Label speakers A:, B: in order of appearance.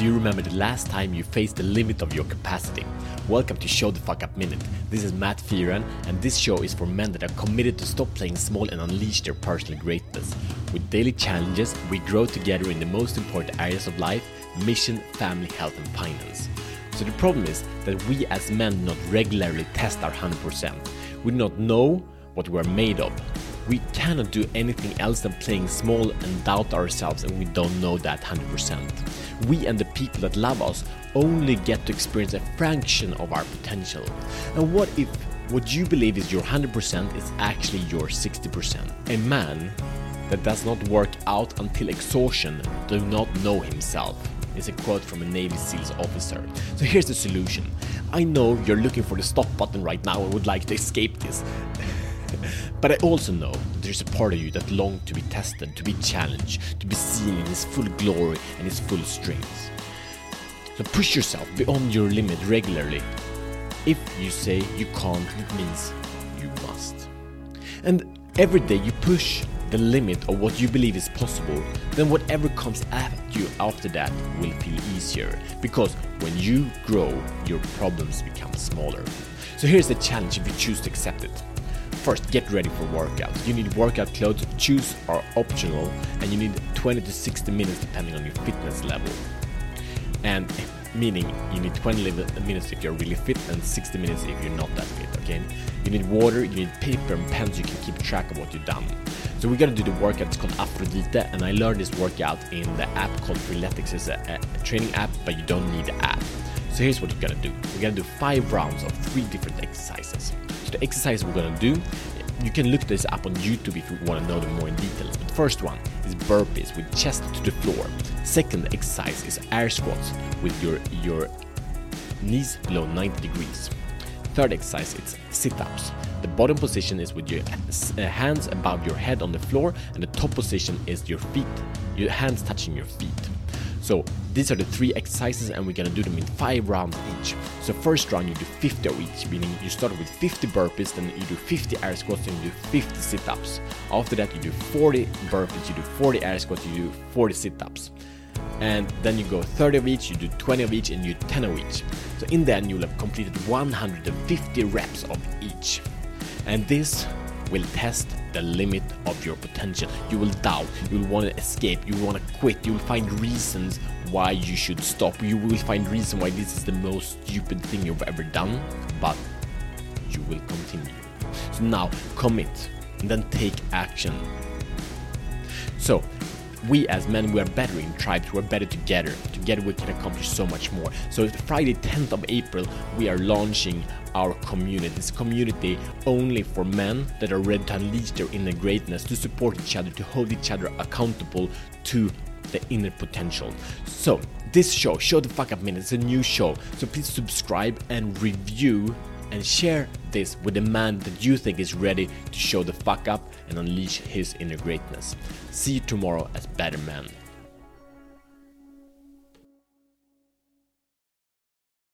A: Do you remember the last time you faced the limit of your capacity? Welcome to Show the Fuck Up Minute. This is Matt Fearon, and this show is for men that are committed to stop playing small and unleash their personal greatness. With daily challenges, we grow together in the most important areas of life mission, family, health, and finance. So the problem is that we as men do not regularly test our 100%. We do not know what we're made of. We cannot do anything else than playing small and doubt ourselves, and we don't know that 100%. We and the people that love us only get to experience a fraction of our potential. And what if what you believe is your 100% is actually your 60%? A man that does not work out until exhaustion does not know himself is a quote from a Navy SEALs officer. So here's the solution. I know you're looking for the stop button right now and would like to escape this. but I also know there's a part of you that longs to be tested, to be challenged, to be seen in its full glory and its full strength. So push yourself beyond your limit regularly. If you say you can't, it means you must. And every day you push the limit of what you believe is possible, then whatever comes at you after that will feel easier. Because when you grow, your problems become smaller. So here's the challenge if you choose to accept it. First, get ready for workout. You need workout clothes, shoes are optional, and you need 20 to 60 minutes depending on your fitness level. And meaning you need 20 minutes if you're really fit and 60 minutes if you're not that fit, okay? You need water, you need paper and pens so you can keep track of what you've done. So we're gonna do the workout, it's called Aphrodite, and I learned this workout in the app called Freeletics. It's a, a training app, but you don't need the app. So here's what you're gonna do. We're gonna do five rounds of three different exercises. The exercise we're gonna do, you can look this up on YouTube if you wanna know them more in details. But first one is burpees with chest to the floor. Second exercise is air squats with your, your knees below 90 degrees. Third exercise is sit-ups. The bottom position is with your uh, hands above your head on the floor, and the top position is your feet, your hands touching your feet. So these are the three exercises, and we're gonna do them in five rounds each. So first round you do 50 of each, meaning you start with 50 burpees, then you do 50 air squats, and you do 50 sit-ups. After that you do 40 burpees, you do 40 air squats, you do 40 sit-ups and then you go 30 of each, you do 20 of each, and you do 10 of each. So in the end, you'll have completed 150 reps of each. And this will test the limit of your potential. You will doubt, you will want to escape, you will want to quit, you will find reasons why you should stop. You will find reason why this is the most stupid thing you've ever done, but you will continue. So now commit and then take action. So we as men we are better in tribes we're better together together we can accomplish so much more. So friday 10th of april we are launching our community. This community only for men that are ready to unleash their inner greatness to support each other to hold each other accountable to the inner potential. So this show show the fuck up minute is a new show. So please subscribe and review and share this with the man that you think is ready to show the fuck up and unleash his inner greatness. See you tomorrow as better men.